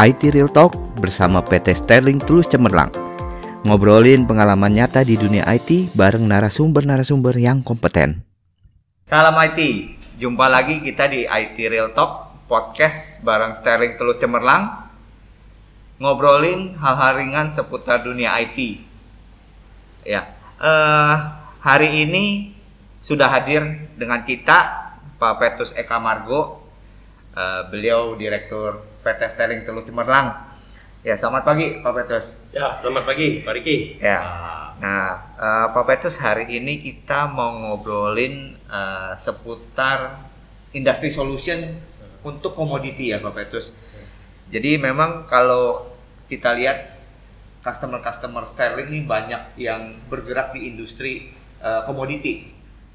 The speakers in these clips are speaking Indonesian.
IT Real Talk bersama PT Sterling Tulus Cemerlang. Ngobrolin pengalaman nyata di dunia IT bareng narasumber-narasumber yang kompeten. Salam IT, jumpa lagi kita di IT Real Talk podcast bareng Sterling Tulus Cemerlang. Ngobrolin hal-hal ringan seputar dunia IT. Ya, eh, hari ini sudah hadir dengan kita Pak Petrus Eka Margo. Eh, beliau Direktur PT Sterling Tulus Cemerlang. Ya, selamat pagi Pak Petrus. Ya, selamat pagi Pak Riki. Ya. Ah, Nah, eh, Pak Petrus hari ini kita mau ngobrolin eh, seputar industri solution untuk komoditi ya Pak Petrus. Jadi memang kalau kita lihat customer-customer Sterling ini banyak yang bergerak di industri eh, komoditi.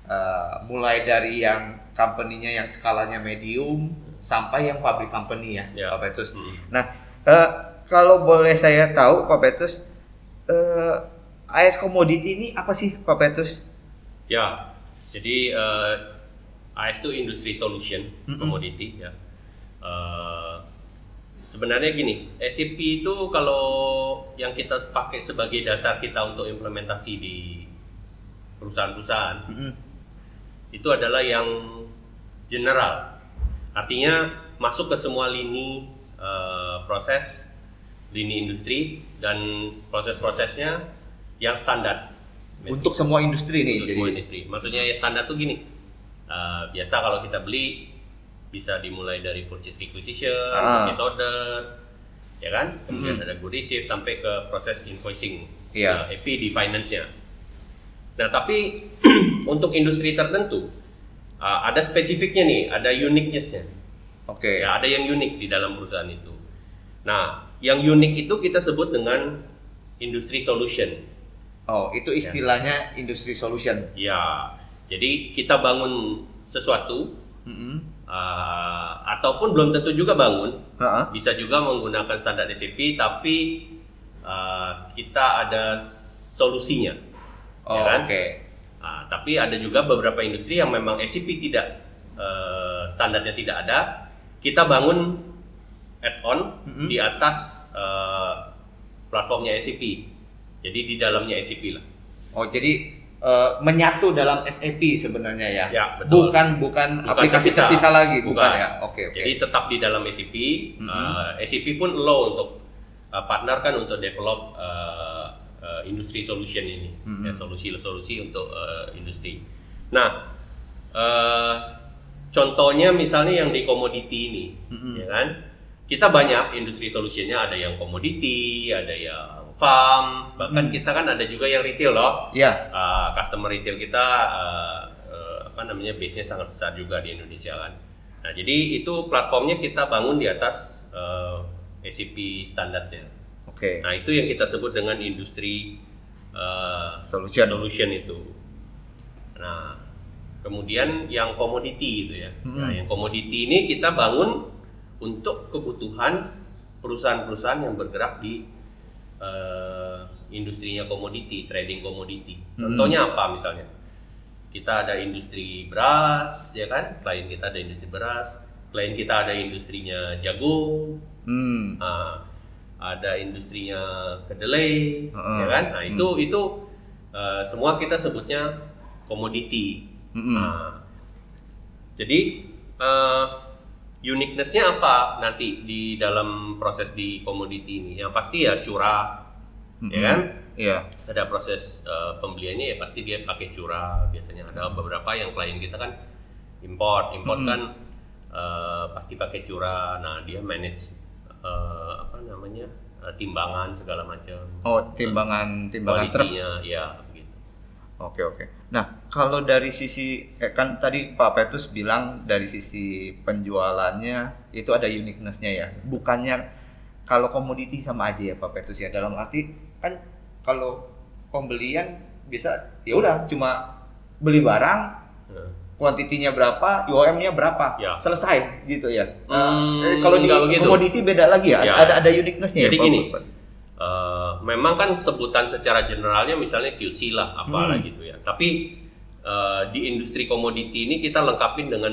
Eh, mulai dari yang company-nya yang skalanya medium sampai yang pabrik company ya, Ya. Pak Petrus. hmm. Nah, eh, kalau boleh saya tahu Pak Petrus, eh, AS Commodity ini apa sih Pak Petrus? Ya, jadi eh, AS itu Industry Solution Mm-mm. Commodity ya. Eh, sebenarnya gini, SAP itu kalau yang kita pakai sebagai dasar kita untuk implementasi di perusahaan-perusahaan itu adalah yang general. Artinya masuk ke semua lini eh, proses, lini industri dan proses-prosesnya yang standar. Untuk semua industri nih, Untuk jadi semua industri. Maksudnya ya standar tuh gini. eh, biasa kalau kita beli bisa dimulai dari purchase requisition, Ah. purchase order, ya kan? Kemudian Mm-mm. ada good receipt sampai ke proses invoicing, Iya. eh, AP di finance-nya. Nah, tapi untuk industri tertentu uh, ada spesifiknya nih, ada uniqueness-nya. oke. Ya, ada yang unik di dalam perusahaan itu. Nah, yang unik itu kita sebut dengan industry solution. Oh, itu istilahnya industry solution. Ya, jadi kita bangun sesuatu Mm-mm. uh, ataupun belum tentu juga bangun, Ha-ha. bisa juga menggunakan standar SAP tapi uh, kita ada solusinya. Oh, Ya kan? oke. Nah, tapi ada juga beberapa industri yang memang SAP tidak eh, standarnya tidak ada. Kita bangun add-on Mhm. di atas eh, platformnya SAP. Jadi di dalamnya SAP lah. Oh, jadi eh, menyatu dalam SAP sebenarnya ya. Ya, betul. Bukan bukan, Bukan aplikasi terpisah. terpisah lagi, bukan, Bukan. ya. Oke, oke. Jadi tetap di dalam SAP. Mhm. eh, SAP pun allow untuk eh, partner kan untuk develop eh, industri solution ini, Mhm. ya, solusi-solusi untuk eh, industri. Nah, eh, contohnya misalnya yang di komoditi ini, Mhm. ya kan? Kita banyak industri solutionnya, ada yang komoditi, ada yang farm, bahkan Mhm. kita kan ada juga yang retail loh. Ya. Uh, customer retail kita uh, uh, apa namanya base-nya sangat besar juga di Indonesia kan. Nah, jadi itu platformnya kita bangun di atas uh, SAP standarnya. Oke. Nah, itu yang kita sebut dengan industri uh, Solution. solution itu. Nah, kemudian yang komoditi itu ya. Hmm. Nah, yang komoditi ini kita bangun untuk kebutuhan perusahaan-perusahaan yang bergerak di eh, industrinya komoditi, trading komoditi. Hmm. Contohnya apa misalnya? Kita ada industri beras, ya kan? Klien kita ada industri beras, klien kita ada industrinya jagung, Hmm. Nah, ada industrinya kedelai, Heeh. ya kan? Nah Hmm. itu itu eh, semua kita sebutnya komoditi. Mm-mm. Nah, jadi eh, uniqueness-nya apa nanti di dalam proses di komoditi ini? Yang pasti ya curah, ya Mm-mm. kan? Iya. Ada proses eh, pembeliannya ya pasti dia pakai curah. Biasanya ada beberapa yang klien kita kan import, import Mm-mm. kan eh, pasti pakai curah. Nah dia manage eh, apa namanya eh, timbangan segala macam. Oh, timbangan timbangan truk. Ya gitu. Oke oke. Nah kalau dari sisi eh, kan tadi Pak Petrus bilang dari sisi penjualannya itu ada uniqueness-nya ya. Bukannya kalau komoditi sama aja ya Pak Petrus ya. Dalam arti kan kalau pembelian bisa ya udah cuma beli barang kuantitinya berapa, UOM-nya berapa, Ya. selesai gitu ya. Nah, Hmm, eh, kalau di komoditi beda lagi ya, Ya. ada ada uniqueness-nya Jadi ya. Gini, Pak- eh, memang kan sebutan secara generalnya misalnya QC lah apalah Hmm. gitu ya. Tapi eh, di industri komoditi ini kita lengkapin dengan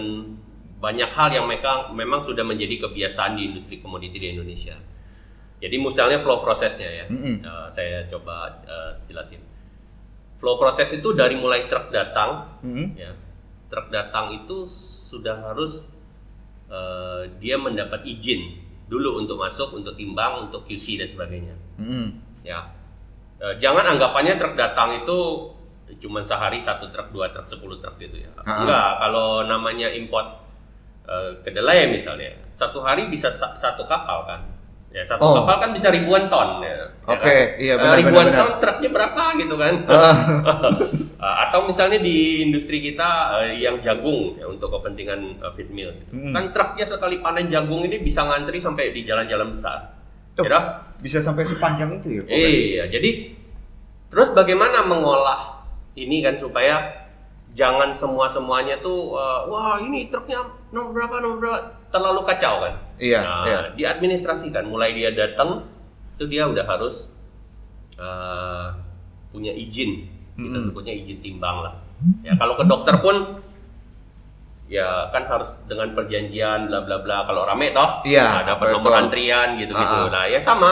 banyak hal yang mereka memang sudah menjadi kebiasaan di industri komoditi di Indonesia. Jadi misalnya flow prosesnya ya, Mm-mm. Eh, saya coba eh, jelasin. Flow proses itu dari mulai truk datang, Mm-mm. ya, truk datang itu sudah harus eh, dia mendapat izin dulu untuk masuk, untuk timbang, untuk QC dan sebagainya. Mm-mm. Ya, Eh, jangan anggapannya truk datang itu cuma sehari satu truk, dua truk, sepuluh truk gitu ya. Ha-ha. Enggak, kalau namanya import eh, kedelai misalnya, satu hari bisa sa- satu kapal kan. Ya, satu Oh. kapal kan bisa ribuan ton ya. ya Oke, kan? iya, benar, ribuan benar, ton truknya berapa gitu kan. Eh, atau misalnya di industri kita eh, yang jagung ya untuk kepentingan eh, feed mill gitu. Mm. Kan truknya sekali panen jagung ini bisa ngantri sampai di jalan-jalan besar. Tuh. Ya dah? Bisa sampai sepanjang itu ya? Iya, jadi terus bagaimana mengolah ini kan supaya jangan semua semuanya tuh eh, wah ini truknya nomor berapa nomor berapa terlalu kacau kan? Iya, Nah, iya. diadministrasikan mulai dia datang itu dia udah harus eh, punya izin kita Mm-mm. sebutnya izin timbang lah. Ya kalau ke dokter pun ya kan harus dengan perjanjian bla bla bla kalau rame toh Iya, nah, dapat nomor antrian gitu-gitu. Ah. Nah, ya sama.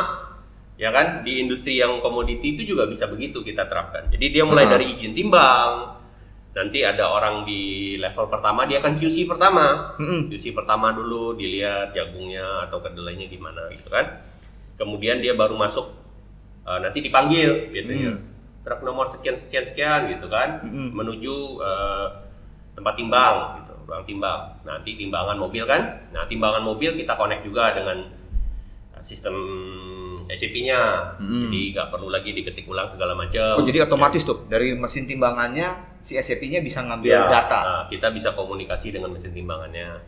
Ya kan di industri yang komoditi itu juga bisa begitu kita terapkan. Jadi dia mulai Ah. dari izin timbang. Nanti ada orang di level pertama dia akan QC pertama. Mm-mm. QC pertama dulu dilihat jagungnya atau kedelainya gimana gitu kan. Kemudian dia baru masuk eh, nanti dipanggil biasanya. Hmm. Truk nomor sekian sekian sekian gitu kan Mm-mm. menuju eh, tempat timbang gitu, ruang timbang. Nanti timbangan mobil kan. Nah, timbangan mobil kita connect juga dengan sistem SCP-nya. Mm. Jadi nggak perlu lagi diketik ulang segala macam. Oh, jadi otomatis tuh dari mesin timbangannya si SCP-nya bisa ngambil Ya, data. nah, kita bisa komunikasi dengan mesin timbangannya.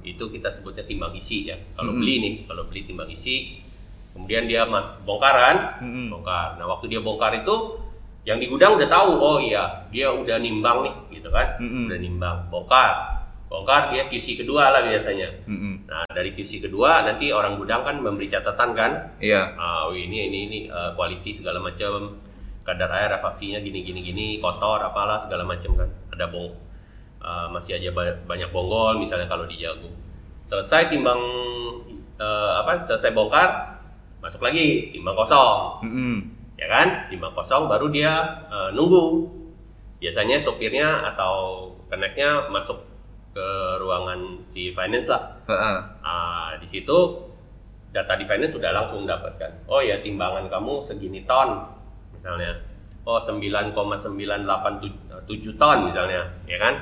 Itu kita sebutnya timbang isi ya. Kalau Mm-mm. beli nih, kalau beli timbang isi, kemudian dia bongkaran, Mm-mm. bongkar. Nah, waktu dia bongkar itu yang di gudang udah tahu, oh iya, dia udah nimbang nih, gitu kan? Mm-mm. Udah nimbang, bongkar. Bongkar dia QC kedua lah biasanya. Mm-mm. Nah, dari QC kedua nanti orang gudang kan memberi catatan kan, Iya. ah oh, ini ini ini eh, quality segala macam kadar air refaksinya gini gini gini kotor apalah segala macam kan ada bong eh, masih aja ba- banyak bonggol misalnya kalau di jagung selesai timbang eh, apa selesai bongkar masuk lagi timbang kosong Mm-mm. ya kan timbang kosong baru dia eh, nunggu biasanya sopirnya atau keneknya masuk ke ruangan si finance lah Heeh. Ah, di situ data di finance sudah langsung dapatkan. Oh ya timbangan kamu segini ton misalnya. Oh 9,987 ton misalnya, ya kan?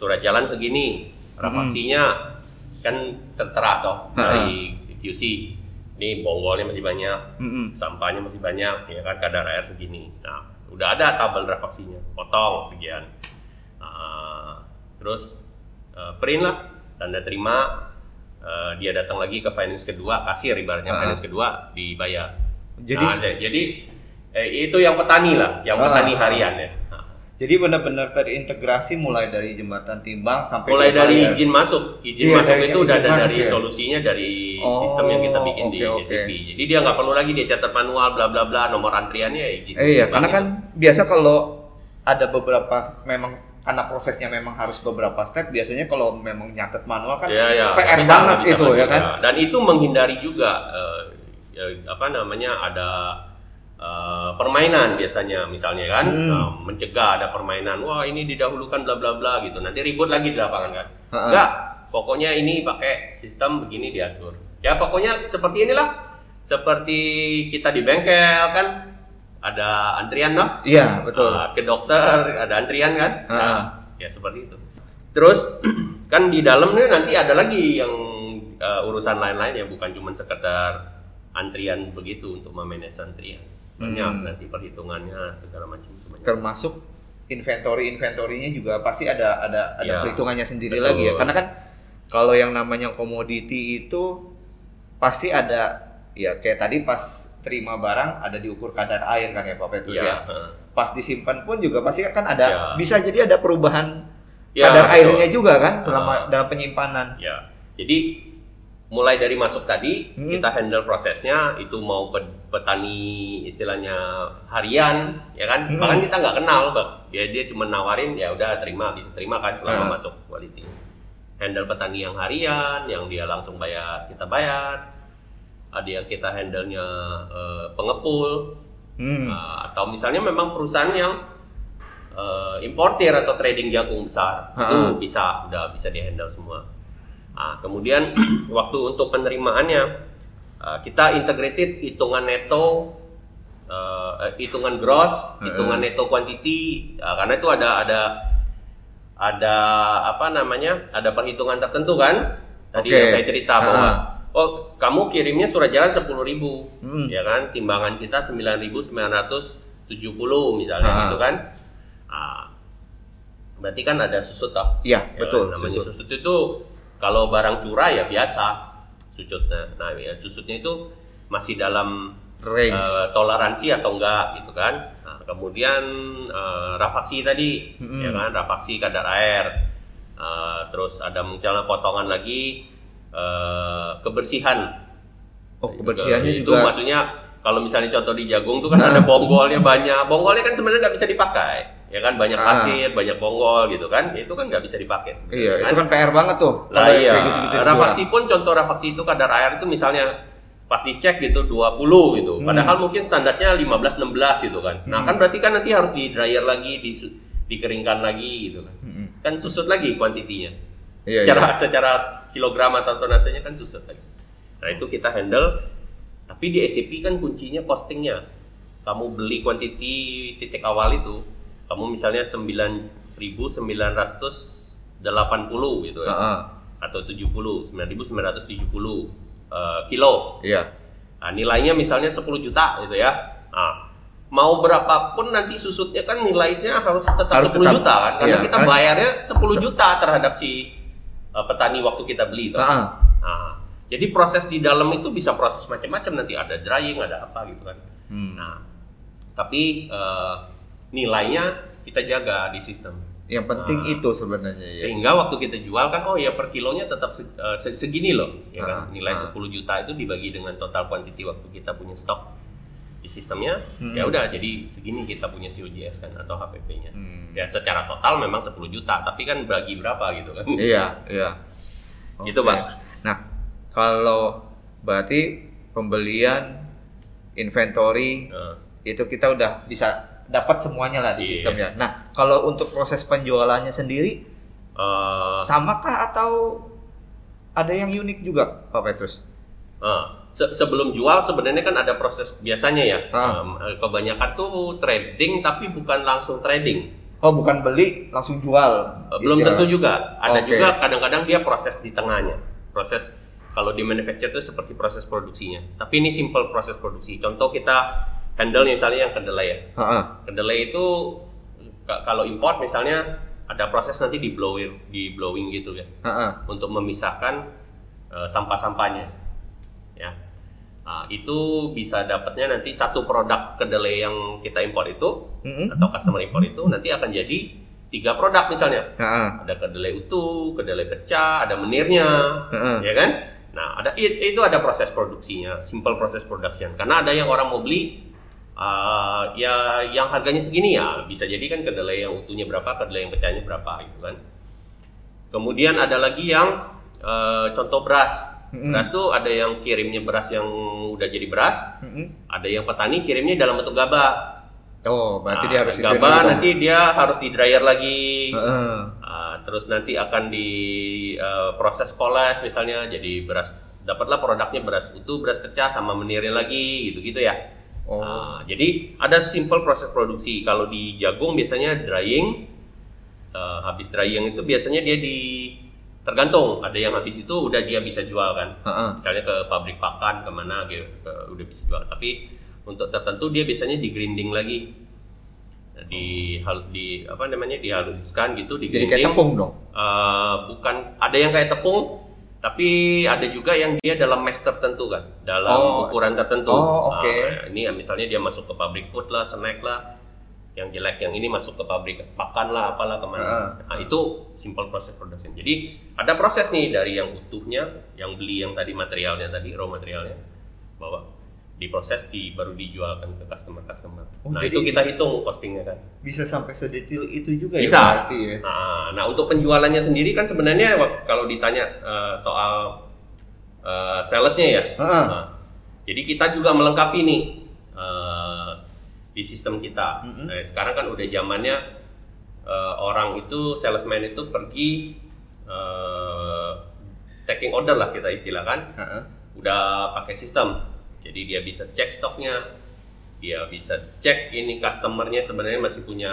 Surat jalan segini, refaksinya kan tertera toh dari QC. Ini bonggolnya masih banyak, Mm-mm. sampahnya masih banyak, ya kan kadar air segini. Nah, udah ada tabel refaksinya, potong sekian. Ah, terus eh, print lah, tanda terima. Eh, dia datang lagi ke finance kedua, kasir ibaratnya Ah. finance kedua dibayar. Jadi Nah, jadi eh, itu yang petani lah, yang Ah. petani harian ya. Nah, jadi benar-benar terintegrasi mulai dari jembatan timbang sampai mulai dari bayar. izin masuk, izin Iya, masuk itu udah ada dari ya? solusinya dari Oh, sistem yang kita bikin di oke, oke. SAP. Jadi dia nggak perlu lagi dia catat manual, bla bla bla, nomor antriannya ya izin. Eh, iya, karena Gitu. kan biasa kalau ada beberapa memang karena prosesnya memang harus beberapa step, biasanya kalau memang nyatet manual kan Ya, ya. PR Bisa, banget bisa itu ya kan. Dan itu menghindari juga eh, ya, apa namanya ada eh, permainan biasanya misalnya kan Hmm. Nah, mencegah ada permainan wah ini didahulukan bla bla bla gitu. Nanti ribut lagi di lapangan kan. Enggak. Pokoknya ini pakai sistem begini diatur. Ya pokoknya seperti inilah. Seperti kita di bengkel kan ada antrian noh Iya, betul. Ah, ke dokter ada antrian kan Ah. Nah, ya seperti itu terus kan di dalam nih nanti ada lagi yang uh, urusan lain-lain ya bukan cuma sekedar antrian begitu untuk memanage antrian banyak Hmm. nanti perhitungannya segala macam termasuk inventory inventorinya juga pasti ada ada ada Iya, perhitungannya sendiri betul. lagi ya karena kan kalau yang namanya komoditi itu pasti ada ya kayak tadi pas terima barang ada diukur kadar air kan ya Pak Petrus ya heeh. pas disimpan pun juga pasti kan ada Ya. bisa jadi ada perubahan Ya, kadar betul. airnya juga kan selama Ah. dalam penyimpanan Ya, jadi mulai dari masuk tadi Hmm. kita handle prosesnya itu mau pe- petani istilahnya harian ya kan Hmm. bahkan kita nggak kenal Bang. dia dia cuma nawarin ya udah terima bisa terima kan selama Ah. masuk quality handle petani yang harian yang dia langsung bayar kita bayar ada yang kita handle-nya uh, pengepul, Hmm. uh, atau misalnya memang perusahaan yang uh, importir atau trading jagung besar Ha-ha. itu bisa udah bisa dihandle semua. Nah, kemudian waktu untuk penerimaannya uh, kita integrated hitungan neto, uh, eh, hitungan gross, hitungan neto quantity, uh, karena itu ada ada ada apa namanya ada perhitungan tertentu kan tadi Oke. yang saya cerita bahwa Ha-ha. Oh kamu kirimnya surat jalan 10.000 Hmm. ya kan timbangan kita 9.970 misalnya Ha. gitu kan ah, berarti kan ada susut toh Iya, Ya, betul. namanya susut. susut. itu kalau barang curah ya biasa susutnya nah ya susutnya itu masih dalam Range. eh, toleransi atau enggak gitu kan nah, kemudian eh, rafaksi tadi Mm-mm. ya kan rafaksi kadar air Eh, terus ada misalnya potongan lagi eh, kebersihan oh, kebersihannya itu juga. maksudnya kalau misalnya contoh di jagung tuh kan Nah. ada bonggolnya banyak bonggolnya kan sebenarnya nggak bisa dipakai ya kan banyak Ah. pasir banyak bonggol gitu kan itu kan nggak bisa dipakai sebenarnya Iya, kan? itu kan PR banget tuh. Lah iya, dijual. rafaksi pun contoh rafaksi itu kadar air itu misalnya pas dicek gitu 20 gitu. Hmm. Padahal mungkin standarnya 15 16 gitu kan. Nah, Hmm. kan berarti kan nanti harus di dryer lagi, di dikeringkan lagi gitu kan. Mm-mm. Kan susut lagi kuantitinya. Iya, secara iya. secara kilogram atau tonasenya kan susut lagi. Nah, itu kita handle tapi di SAP kan kuncinya costingnya. Kamu beli kuantiti titik awal itu, kamu misalnya 9.980 gitu ya Heeh. atau 70 9.970 eh, kilo. Iya. Nah, nilainya misalnya 10 juta gitu ya. Nah, mau berapapun nanti susutnya kan nilainya harus tetap Harus 10 tetap, juta kan karena iya, kita bayarnya 10 juta terhadap si eh, petani waktu kita beli itu. Heeh. Nah, jadi proses di dalam itu bisa proses macam-macam nanti ada drying, ada apa gitu kan. Hmm. Nah, tapi eh, nilainya kita jaga di sistem. Yang penting Ah. itu sebenarnya ya. Sehingga waktu kita jual kan oh ya per kilonya tetap se- eh, se- segini loh, ya kan. Ah, Nilai ah. 10 juta itu dibagi dengan total quantity waktu kita punya stok di sistemnya, Hmm. ya udah jadi segini kita punya COGS kan atau HPP-nya. Hmm. Ya secara total memang 10 juta, tapi kan bagi berapa gitu kan. Iya, iya. Gitu, Oke. Bang. Nah, kalau berarti pembelian inventory Nah, itu kita udah bisa dapat semuanya lah di Iya. sistemnya. Nah, kalau untuk proses penjualannya sendiri eh, samakah atau ada yang unik juga, Pak Petrus? Nah, se- sebelum jual sebenarnya kan ada proses biasanya ya. Ah. Eh, kebanyakan tuh trading tapi bukan langsung trading. Oh, bukan beli langsung jual. Eh, belum tentu juga. Ada Oke. juga kadang-kadang dia proses di tengahnya. Proses kalau di manufacture itu seperti proses produksinya. Tapi ini simple proses produksi. Contoh kita handle misalnya yang kedelai ya. Heeh. Kedelai itu ka- kalau import misalnya ada proses nanti di blowing di blowing gitu ya Heeh. untuk memisahkan eh, sampah-sampahnya. Ya. Nah, itu bisa dapatnya nanti satu produk kedelai yang kita impor itu Mm-mm. atau customer impor itu nanti akan jadi tiga produk misalnya. Heeh. Ada kedelai utuh, kedelai pecah, ada menirnya, Heeh. ya kan? Nah, ada it- itu ada proses produksinya, simple proses production. Karena ada yang orang mau beli uh, ya yang harganya segini ya bisa jadi kan kedelai yang utuhnya berapa, kedelai yang pecahnya berapa gitu kan. Kemudian ada lagi yang uh, contoh beras. Mm-mm. Beras tuh ada yang kirimnya beras yang udah jadi beras, Mm-mm. ada yang petani kirimnya dalam bentuk gabah. Oh, berarti Nah, dia harus gabah nanti dia harus di dryer lagi. Heeh. Ah, terus nanti akan di eh, proses poles misalnya jadi beras dapatlah produknya beras utuh beras pecah sama menirnya lagi gitu-gitu ya Oh. Ah, jadi ada simple proses produksi kalau di jagung biasanya drying Eh, habis drying itu biasanya dia di tergantung ada yang habis itu udah dia bisa jual kan Heeh. misalnya ke pabrik pakan ke mana gitu ke- udah bisa jual tapi untuk tertentu dia biasanya di grinding lagi di hal di apa namanya dihaluskan gitu di Jadi kayak tepung dong. Eh, bukan ada yang kayak tepung tapi ada juga yang dia dalam mesh tertentu kan dalam Oh. ukuran tertentu Oh, oke. Nah, ini misalnya dia masuk ke pabrik food lah snack lah yang jelek yang ini masuk ke pabrik pakan lah apalah ke mana Ah. nah itu simple process production jadi ada proses nih dari yang utuhnya yang beli yang tadi materialnya tadi raw materialnya bawa diproses di baru dijualkan ke customer customer Oh, nah itu kita hitung costingnya kan Bisa sampai sedetail itu juga Bisa. ya berarti ya. Nah, nah untuk penjualannya sendiri kan sebenarnya kalau ditanya eh, soal eh, salesnya ya, Heeh. nah, Jadi kita juga melengkapi nih uh, di sistem kita. Mm-hmm. Nah, sekarang kan udah zamannya uh, orang itu salesman itu pergi uh, taking order lah kita istilahkan. Heeh. Udah pakai sistem. Jadi dia bisa cek stoknya, dia bisa cek ini customernya sebenarnya masih punya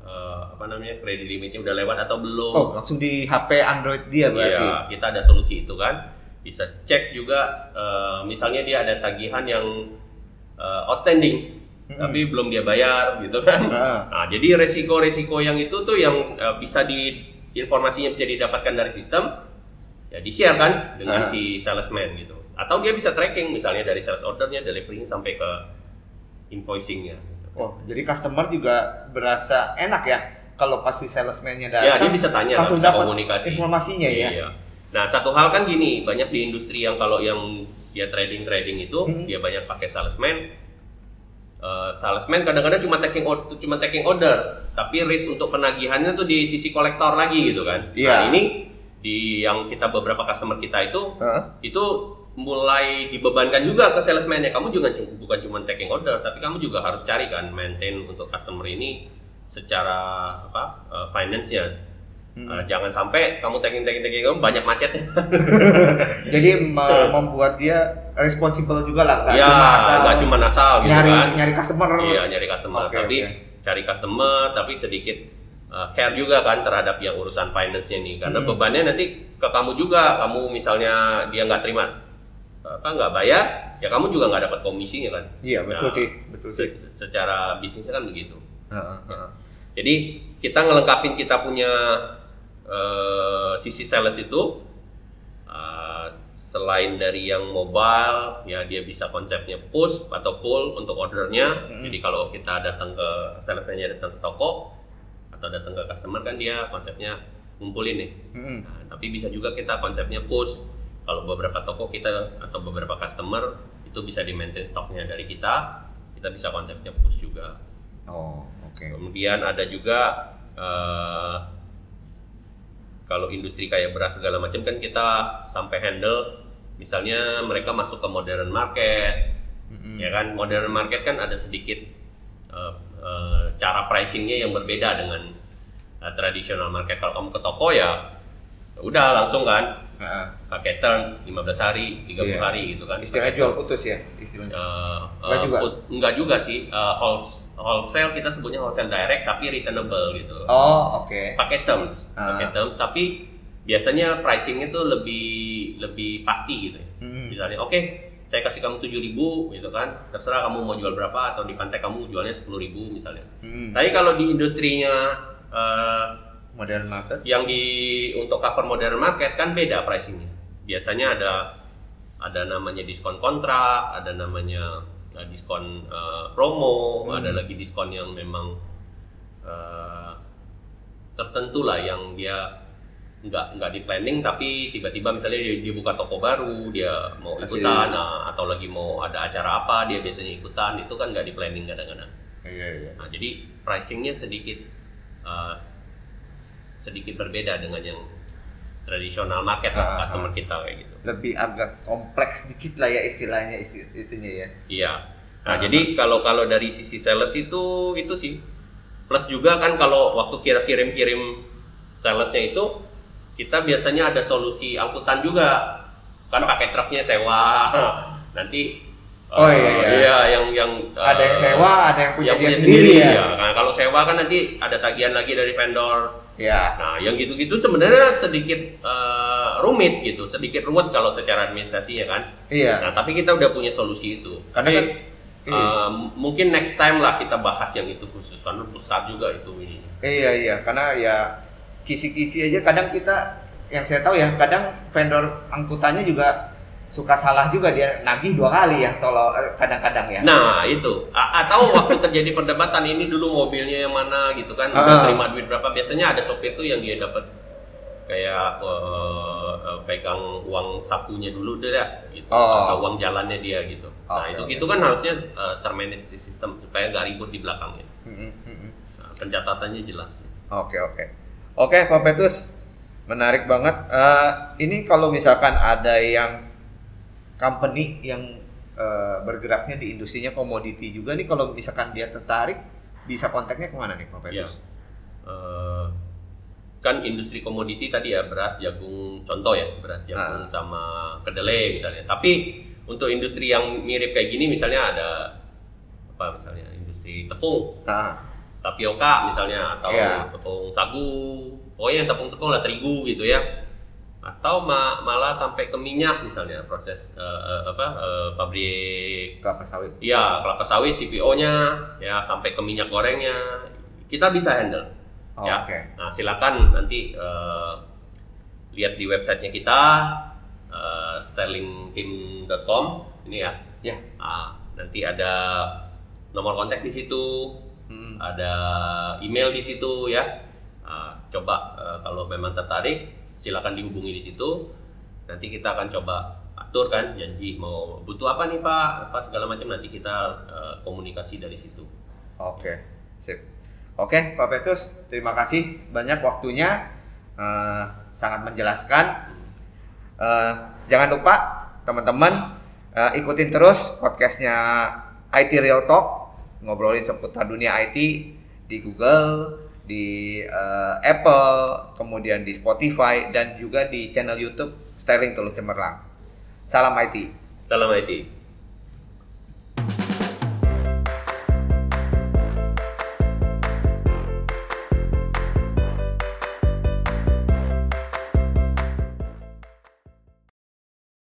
uh, apa namanya kredit limitnya udah lewat atau belum. Oh, langsung di HP Android dia berarti. Iya, kita ada solusi itu kan. Bisa cek juga eh, misalnya dia ada tagihan yang eh, outstanding Mm-mm. tapi belum dia bayar gitu kan. Heeh. Nah, jadi resiko-resiko yang itu tuh yang eh, bisa di informasinya bisa didapatkan dari sistem ya di-share kan dengan Ah. si salesman gitu. Atau dia bisa tracking misalnya dari sales ordernya, delivery sampai ke invoicingnya. gitu. Oh, jadi customer juga berasa enak ya kalau pas si salesman-nya datang. Ya, dia bisa tanya, langsung bisa dapat komunikasi. informasinya ya. Iya. Nah, satu hal kan gini, banyak di industri yang kalau yang dia trading trading itu Hmm. dia banyak pakai salesman. Eh, salesman kadang-kadang cuma taking order, cuma taking order, tapi risk untuk penagihannya tuh di sisi kolektor lagi gitu kan. Iya. Nah, ini di yang kita beberapa customer kita itu Heeh. itu mulai dibebankan juga ke salesman-nya. Kamu juga bukan cuma taking order, tapi kamu juga harus cari kan maintain untuk customer ini secara apa eh, finance-nya. Hmm. Eh, jangan sampai kamu taking taking taking kamu banyak macetnya. Jadi me- membuat dia responsible juga lah, nggak Iya, cuma asal nggak cuma asal gitu nyari kan. nyari customer. Iya, nyari customer, Oke, tapi oke. cari customer tapi sedikit uh, care juga kan terhadap yang urusan finance-nya nih. Karena Hmm. bebannya nanti ke kamu juga. Kamu misalnya dia nggak terima apa nggak bayar, ya kamu juga nggak dapat komisinya kan. Iya, betul Nah, sih, betul sih. Se- secara bisnisnya kan begitu. Heeh, heeh. Jadi kita ngelengkapin kita punya eh, sisi sales itu eh, selain dari yang mobile ya dia bisa konsepnya push atau pull untuk ordernya. Mm. Jadi kalau kita datang ke salesnya datang ke toko atau datang ke customer kan dia konsepnya ngumpulin nih. Mm-mm. Nah, tapi bisa juga kita konsepnya push. Kalau beberapa toko kita atau beberapa customer itu bisa di maintain stoknya dari kita, kita bisa konsepnya push juga. Oh, oke. Kemudian ada juga eh, kalau industri kayak beras segala macam kan kita sampai handle misalnya mereka masuk ke modern market Mm-mm. ya kan modern market kan ada sedikit eh, eh, cara pricingnya yang berbeda dengan eh, tradisional market kalau kamu ke toko ya udah langsung kan Heeh. pakai terms 15 hari 30 Iya. hari gitu kan Istilahnya jual putus ya, istilahnya. Eh, Enggak eh, juga? put- enggak juga sih wholes- wholesale kita sebutnya wholesale direct tapi returnable gitu Oh, oke. pakai terms Ah. pakai terms tapi biasanya pricingnya tuh lebih lebih pasti gitu ya. Mm. misalnya oke saya kasih kamu 7000 gitu kan terserah kamu mau jual berapa atau di pantai kamu jualnya 10000 misalnya Mm. tapi kalau di industrinya eh, Modern market. yang di untuk cover modern market kan beda pricingnya. Biasanya ada ada namanya diskon kontrak, ada namanya uh, diskon uh, promo, Hmm. ada lagi diskon yang memang uh, tertentu lah yang dia nggak nggak di planning tapi tiba-tiba misalnya dia, dia buka toko baru dia mau Kasih- ikutan nah, atau lagi mau ada acara apa dia biasanya ikutan itu kan nggak di planning kadang-kadang Iya, iya. Nah, jadi pricingnya sedikit uh, sedikit berbeda dengan yang tradisional market lah, Ah, customer ah. kita kayak gitu. Lebih agak kompleks dikit lah ya istilahnya isti- itunya ya. Iya. Nah, Ah. jadi kalau kalau dari sisi sales itu itu sih plus juga kan kalau waktu kira kirim-kirim salesnya itu kita biasanya ada solusi angkutan juga kan pakai truknya sewa nanti Oh, uh, iya, iya. yang yang ada yang uh, sewa, ada yang punya yang dia punya sendiri, ya. Nah, kalau sewa kan nanti ada tagihan lagi dari vendor Ya. Nah, yang gitu-gitu sebenarnya sedikit eh, rumit gitu, sedikit ruwet kalau secara administrasinya kan. Iya. Nah, tapi kita udah punya solusi itu. Karena Tapi, kan iya. eh, mungkin next time lah kita bahas yang itu khusus karena besar juga itu ini. Iya iya, karena ya kisi-kisi aja kadang kita yang saya tahu ya kadang vendor angkutannya juga suka salah juga dia nagih dua kali ya solo eh, kadang-kadang ya. Nah, itu. A- atau waktu terjadi perdebatan ini dulu mobilnya yang mana gitu kan, Ah. udah terima duit berapa? Biasanya ada sopir tuh yang dia dapat kayak eh, pegang uang sakunya dulu deh ya, gitu. Oh. atau uang jalannya dia gitu. nah, Oke, itu oke. gitu kan harusnya eh, termanage sistem supaya nggak ribut di belakangnya. Mm-mm, mm-mm. Nah, pencatatannya jelas. Oke oke. Oke Pak Petrus, menarik banget. Eh, ini kalau misalkan ada yang company yang uh, bergeraknya di industrinya komoditi juga nih. Kalau misalkan dia tertarik, bisa kontaknya ke mana nih Pak Petrus? Ya. Uh, kan industri komoditi tadi ya beras, jagung, contoh ya beras, jagung ah. sama kedelai misalnya. Tapi untuk industri yang mirip kayak gini misalnya ada apa misalnya industri tepung. Ah tapioka misalnya atau yeah. tepung sagu pokoknya yang tepung-tepung lah terigu gitu ya. Atau ma malah sampai ke minyak misalnya proses uh, uh, apa uh, pabrik kelapa sawit. Iya kelapa sawit CPO-nya ya sampai ke minyak gorengnya. Kita bisa handle oh, ya. Okay. nah silakan nanti uh, lihat di websitenya kita uh, sterlingteam.com ini ya? Ya. Yeah. nah, nanti ada nomor kontak di situ ada email di situ ya. Uh, coba uh, kalau memang tertarik, silakan dihubungi di situ. Nanti kita akan coba atur kan janji mau butuh apa nih Pak, apa segala macam nanti kita uh, komunikasi dari situ. Oke, sip. Oke, Pak Petrus, terima kasih banyak waktunya, uh, sangat menjelaskan. Uh, jangan lupa teman-teman uh, ikutin terus podcastnya IT Real Talk ngobrolin seputar dunia IT di Google, di uh, Apple, kemudian di Spotify dan juga di channel YouTube Sterling Tulus Cemerlang. Salam IT. Salam IT.